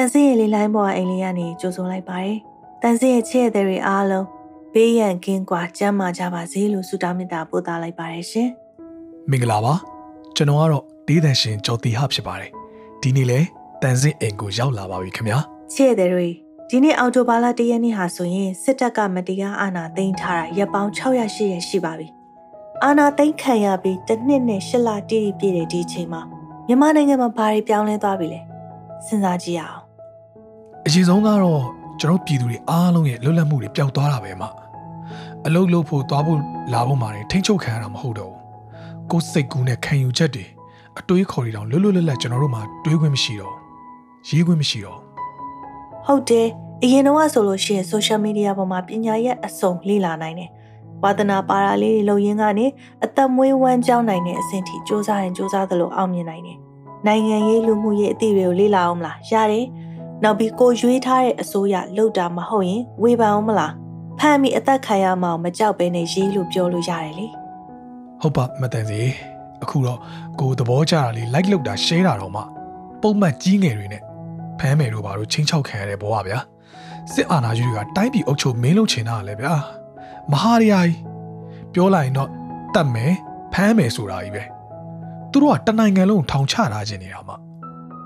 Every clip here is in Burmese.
န်စင်းရဲ့လေးလိုင်းပေါ်အိမ်လေးကနေကြိုဆိုလိုက်ပါတယ်။တန်စင်းရဲ့ချစ်ရတဲ့တွေအားလုံးဘေးရန်ကင်းကွာကျမ်းမာကြပါစေလို့ဆုတောင်းမေတ္တာပို့သလိုက်ပါတယ်ရှင်။မင်္ဂလာပါ။ကျွန်တော်ကတော့ဒေးသန်ရှင်ကျော်တီဟဖြစ်ပါတယ်။ဒီနေ့လဲတန်စင်းအိမ်ကိုရောက်လာပါပြီခင်ဗျာ။ချစ်ရတဲ့တွေဒီနေ့အော်တိုဘာလ၁ရက်နေ့ဟာဆိုရင်စစ်တပ်ကမတရားအာဏာသိမ်းထားတာရပ်ပေါင်း608ရက်ရှိပါပြီ။အာဏာသိမ်းခံရပြီးတစ်နှစ်နဲ့၈လတိတိပြည့်တဲ့ဒီအချိန်မှာမြန်မာနိုင်ငံမှာဘာတွေပြောင်းလဲသွားပြီလဲ။စဉ်းစားကြည့်ရအောင်။ အရင်ဆုံးကတော့ကျွန်တော်ပြည်သူတွေအားလုံးရဲ့လွတ်လပ်မှုတွေပျောက်သွားတာပဲမှ။အလုတ်လုတ်ဖို့သွားဖို့လာဖို့မှတွေထိမ့်ချုပ်ခံရတာမဟုတ်တော့ဘူး။ကိုယ်စိတ်ကူးနဲ့ခံယူချက်တွေအတွေးခေါ်တွေတောင်လွတ်လွတ်လပ်လပ်ကျွန်တော်တို့မှာတွေးခွင့်မရှိတော့ရေးခွင့်မရှိတော့ဟုတ်တယ်အရင်တော့ဆိုလို့ရှိရင် social media ပေါ်မှာပညာရဲ့အစုံလေ့လာနိုင်တယ်ဝါသနာပါရာလေးတွေလုံရင်းကနေအသက်မွေးဝမ်းကြောင်းနိုင်တဲ့အဆင့်ထိစ조사ရင်စ조사သလိုအောင်မြင်နိုင်တယ်နိုင်ငံရေးလူမှုရေးအသည့်တွေကိုလေ့လာအောင်မလားရတယ် နောက်ပြီးကိုရွေးထားတဲ့အစိုးရလှုပ်တာမဟုတ်ရင်ဝေဖန်အောင်မလားဖမ်းပြီးအသက်ခံရမအောင်မကြောက်ဘဲနဲ့ရေးလို့ပြောလို့ရတယ်လေဟုတ်ပါမတန်စီအခုတော့ကိုသဘောကျတာလေး like လုပ်တာ share တာတော့မှပုံမှန်ကြီးငယ်တွေနဲ့ဖမ်းမယ်တို့ဘာလို့ချင်းချောက်ခံရတဲ့ဘဝဗျာစစ်အာဏာရှင်တွေကတိုင်းပြည်အုပ်ချုပ်မင်းလုပ်ချင်တာလေဗျာမဟာရယာကြီးပြောလိုက်ရင်တော့တတ်မယ်ဖမ်းမယ်ဆိုတာကြီးပဲသူတို့ကတနိုင်ငံလုံးထောင်ချထားခြင်းနေတာမှ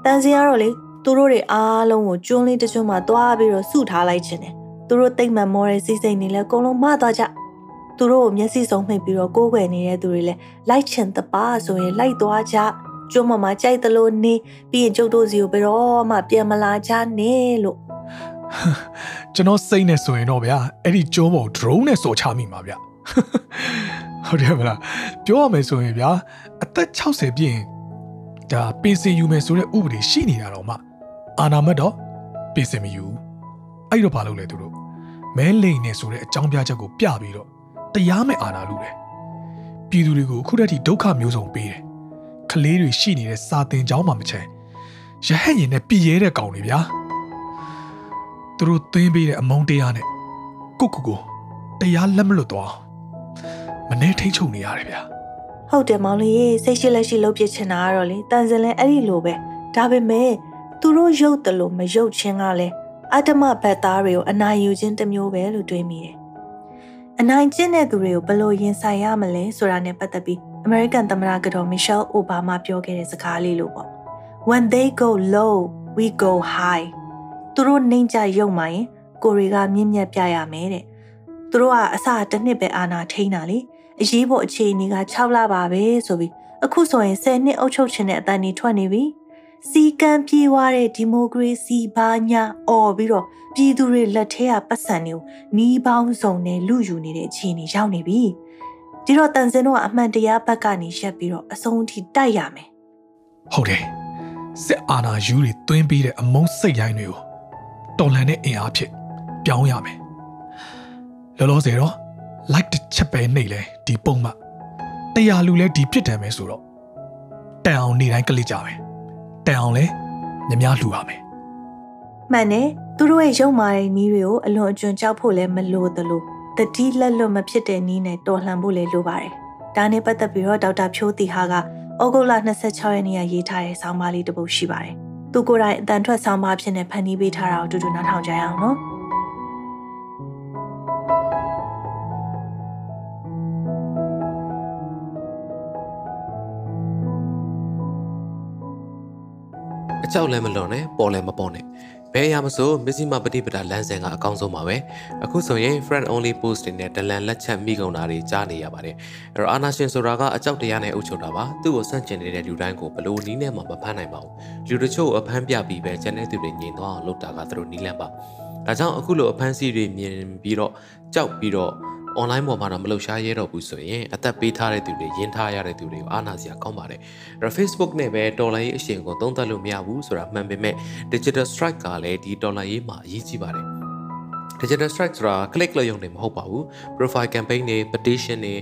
တန်စီကတော့လေ သူတို့တွေအားလုံးကိုကျွန်းလေးတစ်ကျွန်းမှာတွားပြီးတော့စုထားလိုက်ခြင်းတယ်သူတို့တိတ်မှန်မောတဲ့စီစိတ်နေလဲအကုန်လုံးမသွားကြသူတို့ကိုမျက်စိစုံမှိတ်ပြီးတော့ကိုးကွယ်နေတဲ့သူတွေလဲလိုက်ချင်တပါဆိုရင်လိုက်သွားကြကျွန်းမမှာကြိုက်သလိုနေပြီးရင်ကျုပ်တို့စီကိုဘယ်တော့မှပြန်မလာကြနဲ့လို့ကျွန်တော်စိတ်နဲ့ဆိုရင်တော့ဗျာအဲ့ဒီကျုံးပေါ် drone နဲ့စော်ချမိမှာဗျာဟုတ်တယ်မလားပြောရမယ်ဆိုရင်ဗျာအသက်60ပြည့်ရင်ဒါပင်စင်ယူမယ်ဆိုတဲ့ဥပဒေရှိနေတာတော့မှ အာနာမတ်တော့ပင်စင်မယူအဲ့တော့ဘာလုပ်လဲသူတို့မဲလိန်နဲ့ဆိုတဲ့အကြောင်းပြချက်ကိုပြပြီးတော့တရားမဲ့အာနာလူတယ်ပြည်သူတွေကိုအခုတည်းကဒုက္ခမျိုးစုံပေးတယ်ကလေးတွေရှိနေတဲ့စာတင်ကျောင်းမှာမချမ်းရဟန့်ရင်နဲ့ပြည်ရဲတဲ့ကောင်တွေဗျာသူတို့သွင်းပေးတဲ့အမုန်းတရားနဲ့ကိုကိုကိုတရားလက်မလွတ်သွားမနေထိတ်ချုံနေရတယ်ဗျာဟုတ်တယ်မောင်လေးစိတ်ရှိလက်ရှိလုပ်ပြချင်တာကတော့လေတန်စင်လဲအဲ့ဒီလိုပဲဒါပေမဲ့ သူတို့ရုပ်တယ်လို့မရုပ်ချင်းကလည်းအတ္တမဘက်သားတွေကိုအနိုင်ယူခြင်းတစ်မျိုးပဲလို့တွေးမိတယ်အနိုင်ကျင့်တဲ့သူတွေကိုဘယ်လိုရင်ဆိုင်ရမလဲဆိုတာနဲ့ပတ်သက်ပြီးအမေရိကန်သမ္မတကတော်မီရှယ်အိုဘားမားပြောခဲ့တဲ့စကားလေးလို့ပေါ့ When they go low we go high သူတို့နှိမ့်ကြရုံမှရင်ကိုတွေကမြင့်မြတ်ပြရမယ်တဲ့သူတို့ကအစတစ်နှစ်ပဲအာနာထိန်းတာလေအရေးပေါ်အခြေအနေက6လပါပဲဆိုပြီးအခုဆိုရင်10နှစ်အုပ်ချုပ်ခြင်းတဲ့အတန်ကြီးထွက်နေပြီ စီကံပြေးွားတဲ့ဒီမိုကရေစီဘာညာအော်ပြီးတော့ပြည်သူတွေလက်ထဲကပတ်စံတွေကိုနီးပေါင်းစုံနဲ့လူယူနေတဲ့အခြေအနေရောက်နေပြီဒီတော့တန်စင်တို့ကအမှန်တရားဘက်ကနေရက်ပြီးတော့အဆုံးအထိတိုက်ရမယ်ဟုတ်တယ်စစ်အာဏာယူတွေတွင်းပြီးတဲ့အမုန်းစိတ်ရိုင်းတွေကိုတော်လန်တဲ့အင်အားဖြစ်ပြောင်းရမယ်လောလောဆယ်တော့ like တစ်ချက်ပဲနေလဲဒီပုံမှတရားလူလဲဒီပြစ်တယ်မယ်ဆိုတော့တန်အောင်နေတိုင်းကလစ်ကြမယ် တန်အောင်လဲမြများလှူပါမယ်မှန်တယ်သူတို့ရဲ့ရုံမာတဲ့နီးတွေကိုအလွန်အကျွံကြောက်ဖို့လည်းမလိုသလိုတတိလက်လွတ်မဖြစ်တဲ့နီးနဲ့တော်လှန်ဖို့လည်းလိုပါတယ်ဒါနဲ့ပတ်သက်ပြီးတော့ဒေါက်တာဖြိုးတီဟာကဩဂုတ်လ26ရက်နေ့ကရေးထားတဲ့ဆောင်းပါးလေးတစ်ပုဒ်ရှိပါတယ်သူကိုယ်တိုင်အတန်ထွက်ဆောင်းပါးဖြစ်နေဖန်တီးပေးထားတာကိုတူတူနားထောင်ကြရအောင်နော် ကြောက်လည်းမလွန်နဲ့ပေါ်လည်းမပေါ်နဲ့ဘယ်အရာမဆိုမစ္စည်းမပฏิပဒါလမ်းစဉ်ကအကောင်းဆုံးပါပဲအခုဆိုရင် friend only post တွေနဲ့တလန်လက်ချက်မိကုန်တာတွေကြားနေရပါတယ်အဲ့တော့အာနာရှင်ဆိုတာကအကြောက်တရားနဲ့အုပ်ချုပ်တာပါသူ့ကိုဆန့်ကျင်နေတဲ့လူတိုင်းကိုဘလို့နီးနဲ့မှမဖမ်းနိုင်ပါဘူးလူတချို့အဖမ်းပြပြီးပဲကျန်တဲ့သူတွေညင်သွားအောင်လုပ်တာကသူတို့နီးလန့်ပါဒါကြောင့်အခုလိုအဖမ်းဆီးတွေမြင်ပြီးတော့ကြောက်ပြီးတော့ online ပေါ်မှာတော့မလှုပ်ရှားရဲတော့ဘူးဆိုရင်အသက်ပေးထားတဲ့သူတွေရင်းထားရတဲ့သူတွေကိုအားနာစရာကောင်းပါတယ်အဲ့တော့ Facebook နဲ့ပဲတော်လိုင်းရေးအရှင်ကိုသုံးသပ်လို့မရဘူးဆိုတာမှန်ပေမဲ့ Digital Strike ကလည်းဒီတော်လိုင်းရေးမှာအရေးကြီးပါတယ် digital strike ဆိုတာ click လို့ရုံနေမဟုတ်ပါဘူး profile campaign တွေ petition တွေ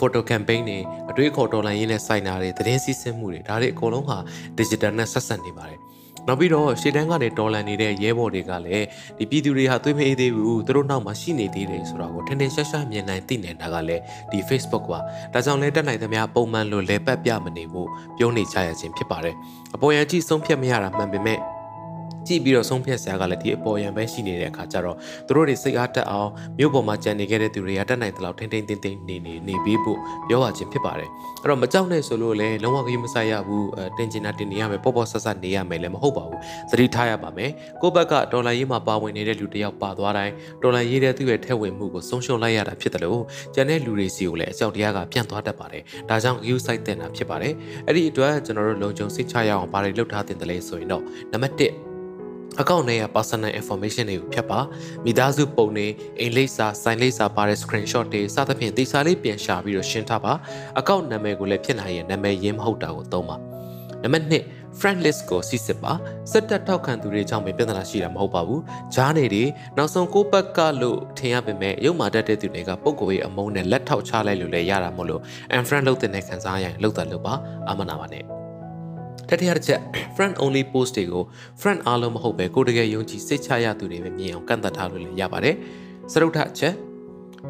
photo campaign တွေအတွေးခေါ်တော်လိုင်းရေးနဲ့စိုက်နာတွေသတင်းစီးဆင်းမှုတွေဒါတွေအကုန်လုံးဟာ digital နဲ့ဆက်ဆက်နေပါတယ် နောက်ပြီးတော့ရှေ့တန်းကနေတော်လန်နေတဲ့ရဲဘော်တွေကလည်းဒီပြည်သူတွေဟာသွေးမအေးသေးဘူးသူတို့နောက်မှာရှိနေသေးတယ်ဆိုတာကိုထင်ထင်ရှားရှားမြင်နိုင်သိနေတာကလည်းဒီ Facebook ပါဒါကြောင့်လည်းတက်နိုင်သမျှပုံမှန်လိုလဲပတ်ပြမနေဖို့ပြောနေကြရခြင်းဖြစ်ပါတယ်အပေါ်ယံကြည့်ဆုံးဖြတ်မရတာမှန်ပေမဲ့ ကြည့်ပြီးတော့ဆုံးဖြတ်စရာကလည်းဒီအပေါ်ယံပဲရှိနေတဲ့အခါကျတော့သူတို့တွေစိတ်အားတက်အောင်မြို့ပေါ်မှာကြံနေခဲ့တဲ့သူတွေကတက်နိုင်တဲ့လောက်ထိမ့်ထိမ့်တင်းတင်းနေနေနေပြီးဖို့ပြောရခြင်းဖြစ်ပါတယ်အဲ့တော့မကြောက်နဲ့ဆိုလို့လည်းလုံးဝကြီးမဆိုင်ရဘူးတင်ကျင်တာတင်နေရမယ်ပေါ့ပေါ့ဆက်ဆက်နေရမယ်လည်းမဟုတ်ပါဘူးသတိထားရပါမယ်ကိုယ့်ဘက်ကဒေါ်လာရေးမှာပါဝင်နေတဲ့လူတယောက်ပါသွားတိုင်းဒေါ်လာရေးတဲ့သူ့ရဲ့ထက်ဝင်မှုကိုဆုံးရှုံးလိုက်ရတာဖြစ်တယ်လို့ကျန်တဲ့လူတွေစီကိုလည်းအကြောက်တရားကပြန့်သွားတတ်ပါတယ်ဒါကြောင့် view site တင်တာဖြစ်ပါတယ်အဲ့ဒီအတွက်ကျွန်တော်တို့လုံခြုံစိတ်ချရအောင်ဘာတွေလုပ်ထားတင်တယ်လဲဆိုရင်တော့နံပါတ်1 အကောင့်ထဲက personal information တွေကိုဖြတ်ပါမိသားစုပုံတွေအိမ်လိပ်စာဆိုင်လိပ်စာပါတဲ့ screenshot တွေစသဖြင့်တိစာလေးပြန်ရှာပြီးတော့ရှင်းထားပါအကောင့်နာမည်ကိုလည်းဖြစ်နိုင်ရင်နာမည်ရင်းမဟုတ်တာကိုသုံးပါနံပါတ်2 friend list ကိုစစ်စစ်ပါစက်တက်ထောက်ခံသူတွေကြောင့်ပဲပြဿနာရှိတာမဟုတ်ပါဘူးဂျားနေတွေနောက်ဆုံးကိုဘက်ကလို့ထင်ရပေမဲ့ရုပ်မာတတ်တဲ့သူတွေကပုံကိုယ်ရေးအမုန်းနဲ့လက်ထောက်ချလိုက်လို့လည်းရတာမဟုတ်လို့ unfriend လုပ်တဲ့ခံစားရရင်လုပ်တာလုပ်ပါအမနာပါနဲ့ တတိယတစ်ချက် friend only post တွေကို friend အားလုံးမဟုတ်ပဲကိုတကယ်ယုံကြည်စိတ်ချရသူတွေပဲမြင်အောင်ကန့်သတ်ထားလို့လည်းရပါတယ်စရုပ်ထအချက်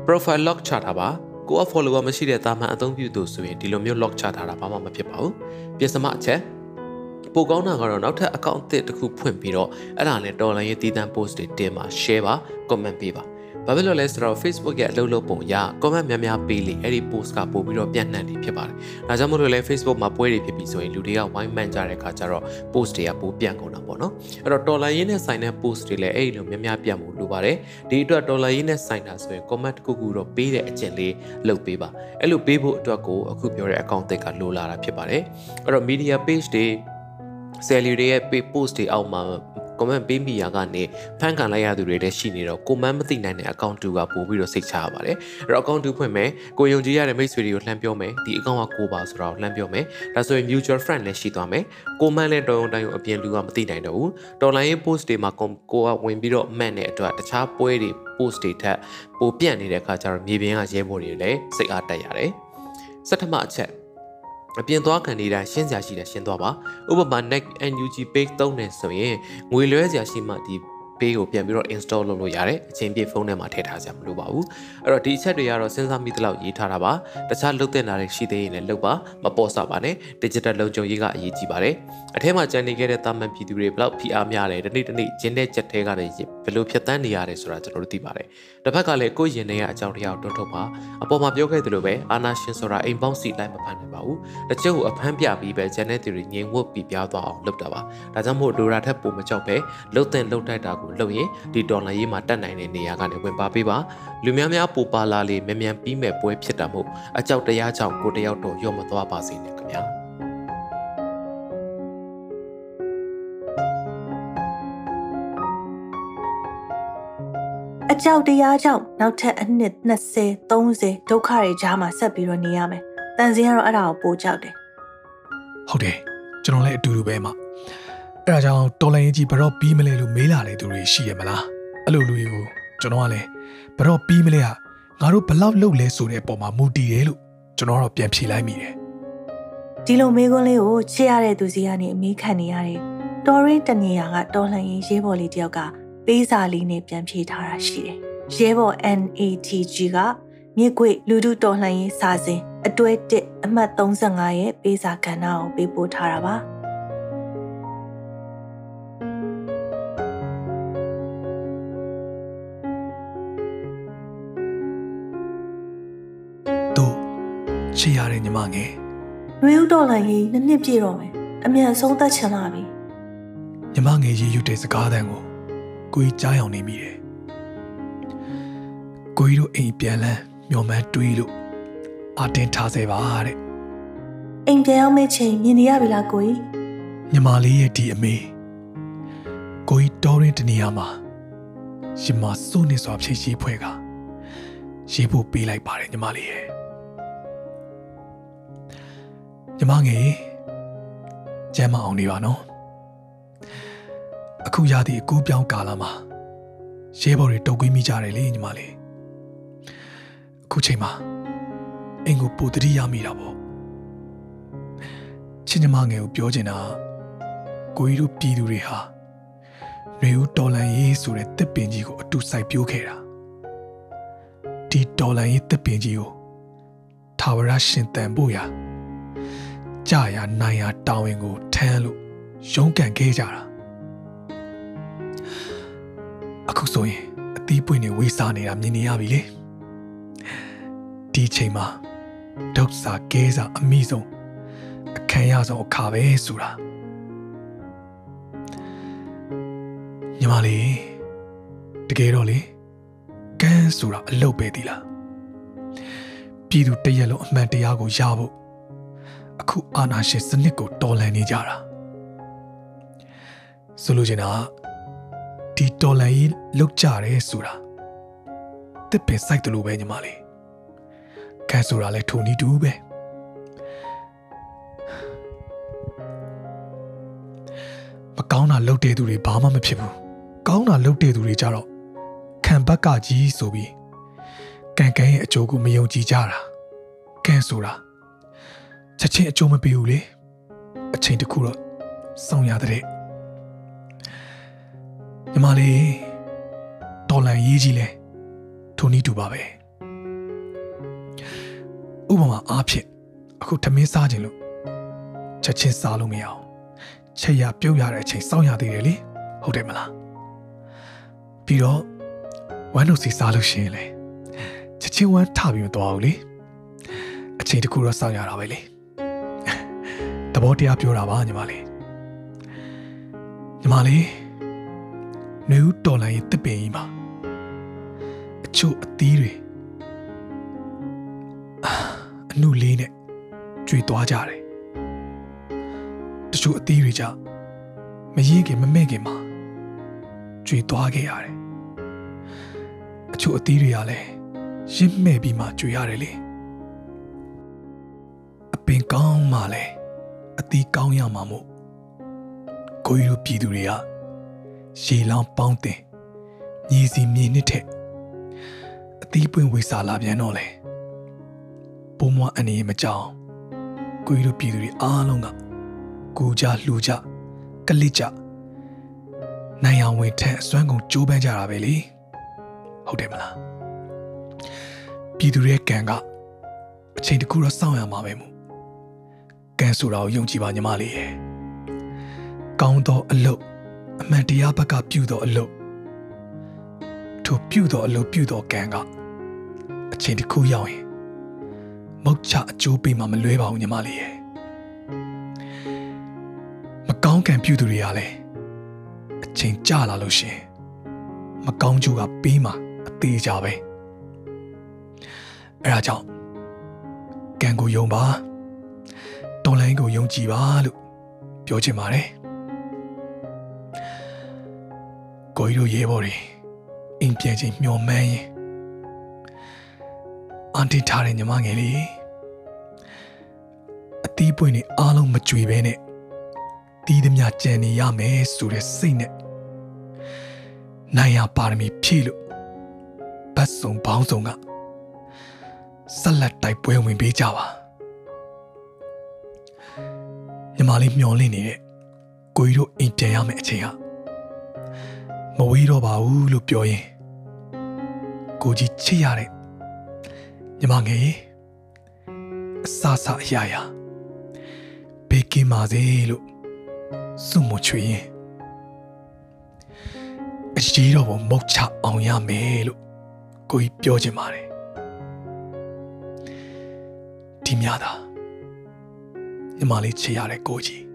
profile lock ချထားပါကိုအ follower မရှိတဲ့တာမန်အသုံးပြုသူဆိုရင်ဒီလိုမျိုး lock ချထားတာဘာမှမဖြစ်ပါဘူးပြင်စမအချက်ပိုကောင်းတာကတော့နောက်ထပ် account အသစ်တစ်ခုဖွင့်ပြီးတော့အဲ့ဒါနဲ့တော်လိုင်းရေးတည်တံ့ post တွေတင်ပါ share ပါ comment ပေးပါ ဘာဖြစ်လို့လဲဆိုတော့ Facebook ရဲ့အလုပ်လုပ်ပုံရ comment များများပေးလေအဲ့ဒီ post ကပို့ပြီးတော့ပြန့်နှံ့နေဖြစ်ပါတယ်။ဒါကြောင့်မို့လို့လဲ Facebook မှာပွဲတွေဖြစ်ပြီးဆိုရင်လူတွေကဝိုင်းမှန်ကြတဲ့အခါကျတော့ post တွေကပိုပြန့်ကုန်တာပေါ့နော်။အဲ့တော့ dollar ရင်းနဲ့ဆိုင်တဲ့ post တွေလည်းအဲ့ဒီလိုများများပြန့်ဖို့လိုပါတယ်။ဒီအတွက် dollar ရင်းနဲ့ဆိုင်တာဆိုရင် comment တစ်ခုခုတော့ပေးတဲ့အကျင့်လေးလုပ်ပေးပါ။အဲ့လိုပေးဖို့အတွက်ကိုအခုပြောတဲ့ account သစ်ကလိုလာတာဖြစ်ပါတယ်။အဲ့တော့ media page တွေ salary တွေရဲ့ post တွေအောက်မှာ comment ပေးမိရာကနေဖန်ခံလိုက်ရသူတွေလည်းရှိနေတော့ကိုမန်းမသိနိုင်တဲ့ account တူကပို့ပြီးတော့စိတ်ချရပါတယ်အဲ့တော့ account တူဖွင့်မယ်ကိုယုံကြည်ရတဲ့မိတ်ဆွေတွေကိုလှမ်းပြောမယ်ဒီ account ကကိုပါဆိုတော့လှမ်းပြောမယ်ဒါဆိုရင် mutual friend လည်းရှိသွားမယ်ကိုမန်းလည်းတော်ရုံတိုင်းကိုအပြင်လူကမသိနိုင်တော့ဘူးတော်လိုင်းရေး post တွေမှာကိုကဝင်ပြီးတော့မှန်တဲ့အတွက်တခြားပွဲတွေ post တွေထက်ပိုပြန့်နေတဲ့အခါကျတော့မြေပြင်ကရဲဘော်တွေလည်းစိတ်အားတက်ရတယ်စက်ထမအချက် အပြင်သွားခံနေတိုင်းရှင်းစရာရှိတယ်ရှင်းသွားပါဥပမာ neck NUG page သုံးနေဆိုရင်ငွေလွှဲစရာရှိမှဒီ page ကိုပြန်ပြီးတော့ install လုပ်လို့ရတယ်အချိန်ပြည့်ဖုန်းထဲမှာထည့်ထားစရာမလိုပါဘူးအဲ့တော့ဒီအချက်တွေကတော့စဉ်းစားမိသလောက်ရေးထားတာပါတခြားလုပ်တဲ့နာတွေရှိသေးရင်လည်းလုပ်ပါမပေါ်စပါနဲ့ digital လုံခြုံရေးကအရေးကြီးပါတယ်အထက်မှာကြံနေခဲ့တဲ့တာမန်ပြည်သူတွေဘလောက်ဖိအားများတယ်ဒီနေ့ဒီနေ့ဂျင်းတဲ့ချက်သေးကနေ ဘယ်လိုဖြတ်တန်းနေရတယ်ဆိုတာကျွန်တော်တို့သိပါတယ်တစ်ဖက်ကလည်းကိုယ့်ရင်ထဲကအကြောင်းတရားကိုတွန်းထုတ်ပါအပေါ်မှာပြောခဲ့သလိုပဲအာနာရှင်ဆိုတာအိမ်ပေါင်းစီလိုက်မဖန်နိုင်ပါဘူးတချို့ကိုအဖမ်းပြပြီးပဲဂျန်တဲ့သူတွေငြိမ်ဝတ်ပြီးပြားသွားအောင်လုပ်တာပါဒါကြောင့်မို့လိုရာထက်ပိုမကြောက်ပဲလှုပ်တဲ့လှုပ်တိုက်တာကိုလှုပ်ရင်ဒီဒေါ်လာရေးမှာတက်နိုင်တဲ့နေရာကနေဝင်ပါပေးပါလူများများပူပါလာလေမြန်မြန်ပြီးမဲ့ပွဲဖြစ်တာမို့အကြောက်တရားကြောင့်ကိုတယောက်တော့ရော့မသွားပါစေနဲ့ခင်ဗျာ အကြောက်တရားကြောင့်နောက်ထပ်အနှစ်20 30ဒုက္ခတွေကြားမှာဆက်ပြီးတော့နေရမယ်။တန်စင်ကတော့အဲ့ဒါကိုပိုကြောက်တယ်ဟုတ်တယ်ကျွန်တော်လည်းအတူတူပဲမှာအဲ့ဒါကြောင့်တော်လိုင်းကြီးဘရော့ပြီးမလဲလို့မေးလာတဲ့သူတွေရှိရမလားအဲ့လိုလူတွေကိုကျွန်တော်ကလည်းဘရော့ပြီးမလဲကငါတို့ဘလောက်လုပ်လဲဆိုတဲ့အပေါ်မှာမူတည်တယ်လို့ကျွန်တော်တော့ပြန်ဖြေလိုက်မိတယ်။ဒီလိုမေးခွန်းလေးကိုချစ်ရတဲ့သူစီကနေအမေးခံနေရတယ်။တော်ရင်းတနေရကတော်လှန်ရေးရဲဘော်လေးတယောက်က ပေးစာလေးနဲ့ပြန်ဖြေထားတာရှိတယ်။ရဲဘော် NATG ကမြေကွေလူထုတော်လှန်ရေးစာစဉ်အတွဲ1အမှတ်35ရဲ့ပေးစာကဏ္ဍကိုပေးပို့ထားတာပါ။သူချစ်ရတဲ့ညီမငယ်နှွေဦးတော်လှန်ရေးနှစ်နှစ်ပြည့်တော့မယ်အမြန်ဆုံးသက်ချင်လာပြီညီမငယ်ရေးရွတ်တဲ့စကားသံကို ကိုကြီးကြားအောင်နေမိတယ်ကိုကြီးတို့အိမ်ပြန်လန်းမျောမှန်းတွေးလို့အာတင်ထားစေပါတဲ့အိမ်ပြန်ရောက်မယ့်ချိန်မြင်နေရပြီလားကိုကြီးညီမလေးရဲ့ဒီအမေကိုကြီးတော်ရင်တနေရာမှာရှင်မစိုးနေစွာဖြည့်ရှိဖွဲ့ကရေးဖို့ပေးလိုက်ပါတယ်ညီမလေးရဲ့ညီမငယ်ကျမ်းမအောင်နေပါနော် အခုရသည့်အကူပြောင်းကာလမှာရဲဘော်တွေတုတ်ကွေးမိကြတယ်လေညီမလေးအခုချိန်မှာအင်ကိုပူတတိရမိတာပေါ့ချင်းညီမငယ်ကိုပြောချင်တာကကိုကြီးတို့ပြည်သူတွေဟာနေဦးတော်လန်ရေးဆိုတဲ့တစ်ပင်ကြီးကိုအတူစိုက်ပျိုးခဲ့တာဒီတော်လန်ရေးတစ်ပင်ကြီးကိုထာဝရရှင်တန်ဖို့ရာကြာရနိုင်ရတောင်းဝင်ကိုထမ်းလို့ရုန်းကန်ခဲ့ကြတာ အခုဆိုရင်အသီးပွင့်တွေဝေးစားနေတာမြင်နေရပြီလေဒီချိန်မှာဒုက္ခကဲစာအမိဆုံးအခမ်းရဆုံးအခါပဲဆိုတာညီမလေးတကယ်တော့လေကန်းဆိုတာအလုပ်ပဲဒီလားပြည်သူတရက်လုံးအမှန်တရားကိုရဖို့အခုအာနာရှင်စနစ်ကိုတော်လှန်နေကြတာဆိုလိုချင်တာ ဒီတော်လှန်ရေးလုတ်ကြတယ်ဆိုတာတစ်ပင်စိုက်တယ်လို့ပဲညီမလေးကန်းဆိုတာလဲထုံနီးတူပဲမကောင်းတာလုပ်တဲ့သူတွေဘာမှမဖြစ်ဘူးကောင်းတာလုပ်တဲ့သူတွေကြတော့ခံဘက်ကကြီးဆိုပြီးကန်ကန်ရဲ့အကျိုးကိုမယုံကြည်ကြတာကန်ဆိုတာချက်ချင်းအကျိုးမပေးဘူးလေအချိန်တခုတော့စောင့်ရတဲ့ ညီမလေးတော်လန်ရေးကြီးလဲထိုနည်းတူပါပဲဥပမာအားဖြင့်အခုထမင်းစားခြင်းလို့ချက်ချင်းစားလို့မရအောင်ချက်ရပြုတ်ရတဲ့အချိန်စောင့်ရသေးတယ်လေဟုတ်တယ်မလားပြီးတော့ဝမ်းတို့စီစားလို့ရှိရင်လေချက်ချင်းဝမ်းထပြီးမသွားဘူးလေအချိန်တခုတော့စောင့်ရတာပဲလေသဘောတရားပြောတာပါညီမလေးညီမလေး နေဦးတော်လိုင်းရဲ့တစ်ပင်ကြီးမှာအချို့အသီးတွေအနုလေးနဲ့ကျွေသွားကြတယ်တချို့အသီးတွေကြမရင်ခင်မမဲ့ခင်မှာကျွေသွားခဲ့ရတယ်အချို့အသီးတွေကလည်းရင့်မဲ့ပြီးမှကျွေရတယ်လေအပင်ကောင်းမှလည်းအသီးကောင်းရမှာမို့ကိုကြီးတို့ပြည်သူတွေက ရေလောင်းပေါင်းတင်ညီစီမြေနှစ်ထက်အသီးပွင့်ဝေစာလာပြန်တော့လေပုံမအနေမကြောင်ကိုကြီးတို့ပြည်သူတွေအားလုံးကကူကြလှူကြကလစ်ကြနိုင်အောင်ဝင်ထက်အစွမ်းကုန်ကြိုးပမ်းကြတာပဲလေဟုတ်တယ်မလားပြည်သူရဲ့ကံကအချိန်တခုတော့စောင့်ရမှာပဲမို့ကံဆိုတာကိုယုံကြည်ပါညီမလေးရဲ့ကောင်းသောအလုပ် အမှန်တရားဘက်ကပြုသောအလုပ်ထိုပြုသောအလုပ်ပြုသောကံကအချိန်တခုရောက်ရင်မုတ်ချအကျိုးပေးမှမလွဲပါဘူးညီမလေးရဲ့မကောင်းကံပြုသူတွေကလည်းအချိန်ကြာလာလို့ရှင်မကောင်းကျိုးကပေးမှအသေးကြပဲအဲဒါကြောင့်ကံကိုယုံပါတော်လိုင်းကိုယုံကြည်ပါလို့ပြောချင်ပါတယ် ကိုကြီးတို့ရဲဘော်တွေအိမ်ပြန်ချင်းမျောမှန်းရင်အန်တီထားတဲ့ညီမငယ်လေးအသီးပွင့်နေအားလုံးမကြွေပဲနဲ့တီးသမျှကြံနေရမယ်ဆိုတဲ့စိတ်နဲ့နိုင်ရပါရမီဖြည့်လို့ဘတ်စုံပေါင်းစုံကဆက်လက်တိုက်ပွဲဝင်ပေးကြပါညီမလေးမျောလင့်နေတဲ့ကိုကြီးတို့အိမ်ပြန်ရမယ့်အချိန်ဟာ မဝေးတော့ပါဘူးလို့ပြောရင်ကိုကြီးချစ်ရတဲ့ညီမငယ်အဆဆအရာရာဘေးကင်းပါစေလို့စွမချွေရင်အရေးတော်ပုံမုတ်ချအောင်ရမယ်လို့ကိုကြီးပြောချင်ပါတယ်ဒီများသာညီမလေးချစ်ရတဲ့ကိုကြီး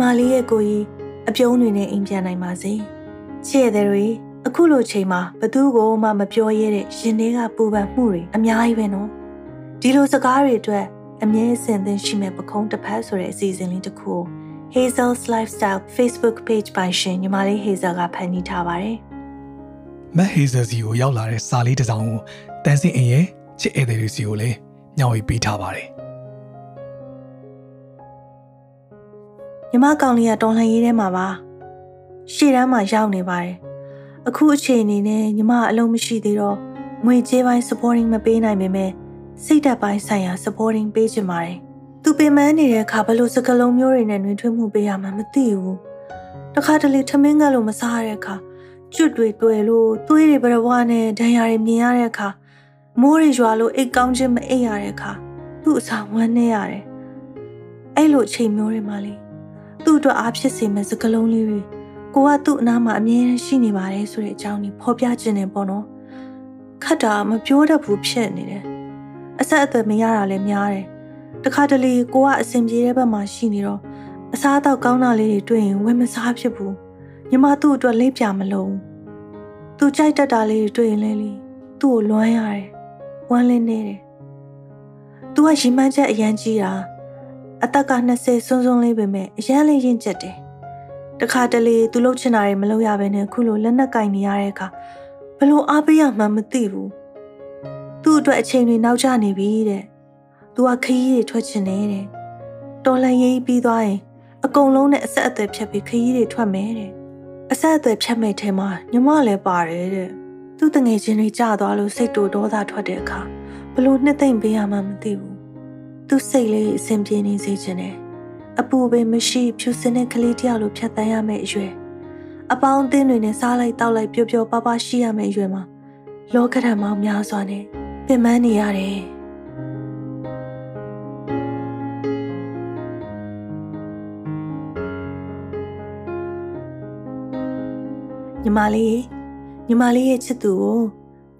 မလေးရဲ့ကိုကြီးအပြုံးတွေနဲ့အိမ်ပြန်နိုင်ပါစေချစ်ရတဲ့တွေအခုလိုချိန်မှာဘသူကိုမှမပြောရတဲ့ရင်ထဲကပူပန်မှုတွေအများကြီးပဲနော်ဒီလိုစကားတွေအတွက်အမြဲအဆင်သင့်ရှိမဲ့ပခုံးတစ်ဖက်ဆိုတဲ့အစီအစဉ်လေးတစ်ခုကို Hazel's Lifestyle Facebook page ပိုင်ရှင်ညီမလေး Hazel ကဖန်တီးထားပါတယ်မက်ဟေဇယ်စီကိုရောက်လာတဲ့စာလေးတစ်စောင်ကိုတန်းစင်အင်ရဲ့ချစ်ဧည့်သည်တွေစီကိုလည်းညှော်ဝေပေးထားပါတယ် ညီမကောင်လေးကတော်လှန်ရေးထဲမှာပါရှေ့တန်းမှာရောက်နေပါတယ်အခုအချိန်အနေနဲ့ညီမအလုံးမရှိသေးတော့ငွေကြေးပိုင်း supporting မပေးနိုင်ပေမဲ့စိတ်ဓာတ်ပိုင်းဆိုင်ရာ supporting ပေးချင်ပါတယ်သူပင်ပန်းနေတဲ့အခါဘလို့စကလုံးမျိုးတွေနဲ့နှွေးထွေးမှုပေးရမှမသိဘူးတခါတလေထမင်းကလို့မစားရတဲ့အခါကျွတ်တွေတွေ့လို့သွေးတွေဘရဝနဲ့ဒဏ်ရာတွေမြင်ရတဲ့အခါမိုးတွေရွာလို့အိတ်ကောင်းခြင်းမအိပ်ရတဲ့အခါသူ့အစာဝမ်းနေရတယ်အဲ့လိုအချိန်မျိုးတွေမှာလေ သူ့အတွက်အားဖြစ်စေမဲ့စကလုံးလေးတွေကိုကသူ့အနားမှာအမြဲတမ်းရှိနေပါတယ်ဆိုတဲ့အကြောင်းကိုဖော်ပြခြင်းနေပေါ့နော်ခတ်တာမပြောတတ်ဘူးဖြစ်နေတယ်အဆက်အသွယ်မရတာလည်းများတယ်တခါတလေကိုကအဆင်ပြေတဲ့ဘက်မှာရှိနေတော့အစားအသောက်ကောင်းတာလေးတွေတွေ့ရင်ဝယ်မစားဖြစ်ဘူးညီမသူ့အတွက်လိပ်ပြမလို့သူကြိုက်တတ်တာလေးတွေတွေ့ရင်လည်းလေသူ့ကိုလွမ်းရတယ်ဝမ်းလင်းနေတယ်သူကရီမှန်းချက်အရန်ကြီးတာ အသက်က20စွန်းစွန်းလေးပဲမဲ့အရန်လေးရင်ကျက်တယ်တခါတလေသူလှုပ်ချင်တာတွေမလုပ်ရဘဲနဲ့ခုလိုလက်နက်ကင်နေရတဲ့အခါဘလို့အားပေးရမှန်းမသိဘူးသူ့အတွက်အချိန်တွေနောက်ကျနေပြီတဲ့သူကခရီးတွေထွက်ချင်နေတဲ့တော်လန်ရေးပြီးသွားရင်အကုန်လုံးနဲ့အဆက်အသွယ်ဖြတ်ပြီးခရီးတွေထွက်မယ်တဲ့အဆက်အသွယ်ဖြတ်မဲ့ထဲမှာညီမလည်းပါတယ်တဲ့သူ့တငယ်ချင်းတွေကြာသွားလို့စိတ်တူဒေါသထွက်တဲ့အခါဘလို့နှစ်သိမ့်ပေးရမှမသိဘူး သူစိတ်လေးအဆင်ပြေနေစေချင်တယ်အပူပင်မရှိဖြူစင်တဲ့ကလေးတယောက်လိုဖြတ်တန်းရမယ့်အရွယ်အပေါင်းအသင်းတွေနဲ့စားလိုက်တောက်လိုက်ပျော်ပျော်ပါပါရှိရမယ့်အရွယ်မှာလောကဓာတ်မောင်များစွာနဲ့ပင်ပန်းနေရတယ်ညီမလေးညီမလေးရဲ့ချစ်သူကို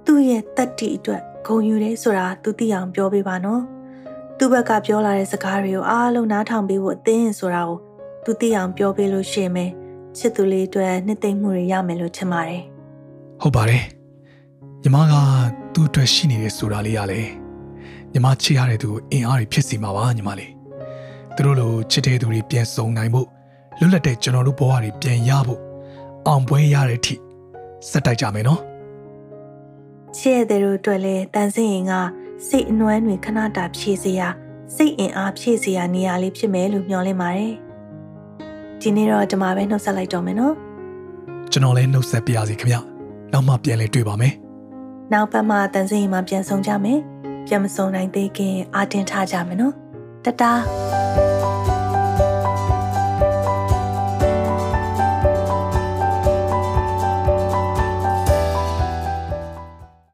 သူ့ရဲ့တတ္တိအတွက်ဂုဏ်ယူတယ်ဆိုတာသူသိအောင်ပြောပေးပါနော် သူ့ဘက်ကပြောလာတဲ့စကားတွေကိုအားလုံးနားထောင်ပေးဖို့အသင်းဆိုတာကိုသူသိအောင်ပြောပေးလို့ရှိရင်ပဲချစ်သူလေးအတွက်နှစ်သိမ့်မှုတွေရမယ်လို့ထင်ပါတယ်ဟုတ်ပါတယ်ညီမကသူ့အတွက်ရှိနေတယ်ဆိုတာလေးရလေညီမချစ်ရတဲ့သူကိုအင်အားတွေဖြစ်စီမှာပါညီမလေးသူတို့လိုချစ်တဲ့သူတွေပြန်စုံနိုင်ဖို့လွတ်လပ်တဲ့ကျွန်တော်တို့ဘဝတွေပြန်ရဖို့အောင်ပွဲရတဲ့အထိစက်တိုက်ကြမယ်နော်ချစ်ရတဲ့တို့အတွက်လည်းတန်ဆင်းရင်က စိတ်အနွမ်းတွေခဏတာဖြည့်စေရစိတ်အင်အားဖြည့်စေရနေရာလေးဖြစ်မယ်လို့မျှော်လင့်ပါတယ်ဒီနေ့တော့ဒီမှာပဲနှုတ်ဆက်လိုက်တော့မယ်နော်ကျွန်တော်လည်းနှုတ်ဆက်ပြရစီခင်ဗျနောက်မှပြန်လဲတွေ့ပါမယ်နောက်ပတ်မှတန်စင်ရင်မှပြန်ဆောင်ကြမယ်ပြန်မစုံနိုင်သေးခင်အာတင်ထားကြမယ်နော်တတား